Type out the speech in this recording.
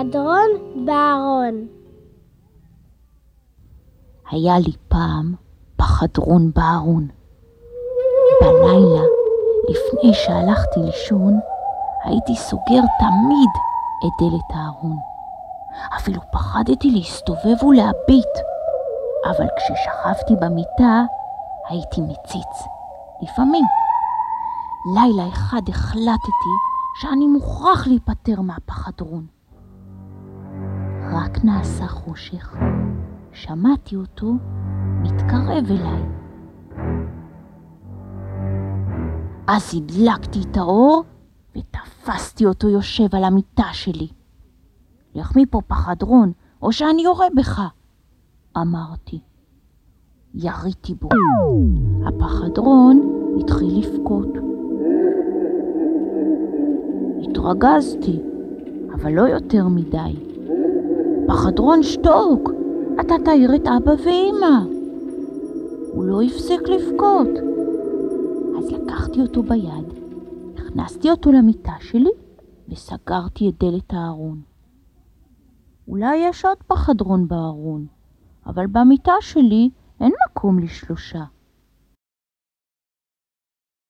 הפחדרון בארון. היה לי פעם פחדרון בארון. בלילה, לפני שהלכתי לישון, הייתי סוגר תמיד את דלת הארון. אפילו פחדתי להסתובב ולהביט, אבל כששכבתי במיטה הייתי מציץ. לפעמים. לילה אחד החלטתי שאני מוכרח להיפטר מהפחדרון. רק נעשה חושך, שמעתי אותו מתקרב אליי. אז הדלקתי את האור ותפסתי אותו יושב על המיטה שלי. לך מפה פחדרון, או שאני יורה בך, אמרתי. יריתי בו. הפחדרון התחיל לבכות. התרגזתי, אבל לא יותר מדי. פחדרון שתוק, אתה תעיר את אבא ואמא. הוא לא הפסיק לבכות. אז לקחתי אותו ביד, הכנסתי אותו למיטה שלי וסגרתי את דלת הארון. אולי יש עוד פחדרון בארון, אבל במיטה שלי אין מקום לשלושה.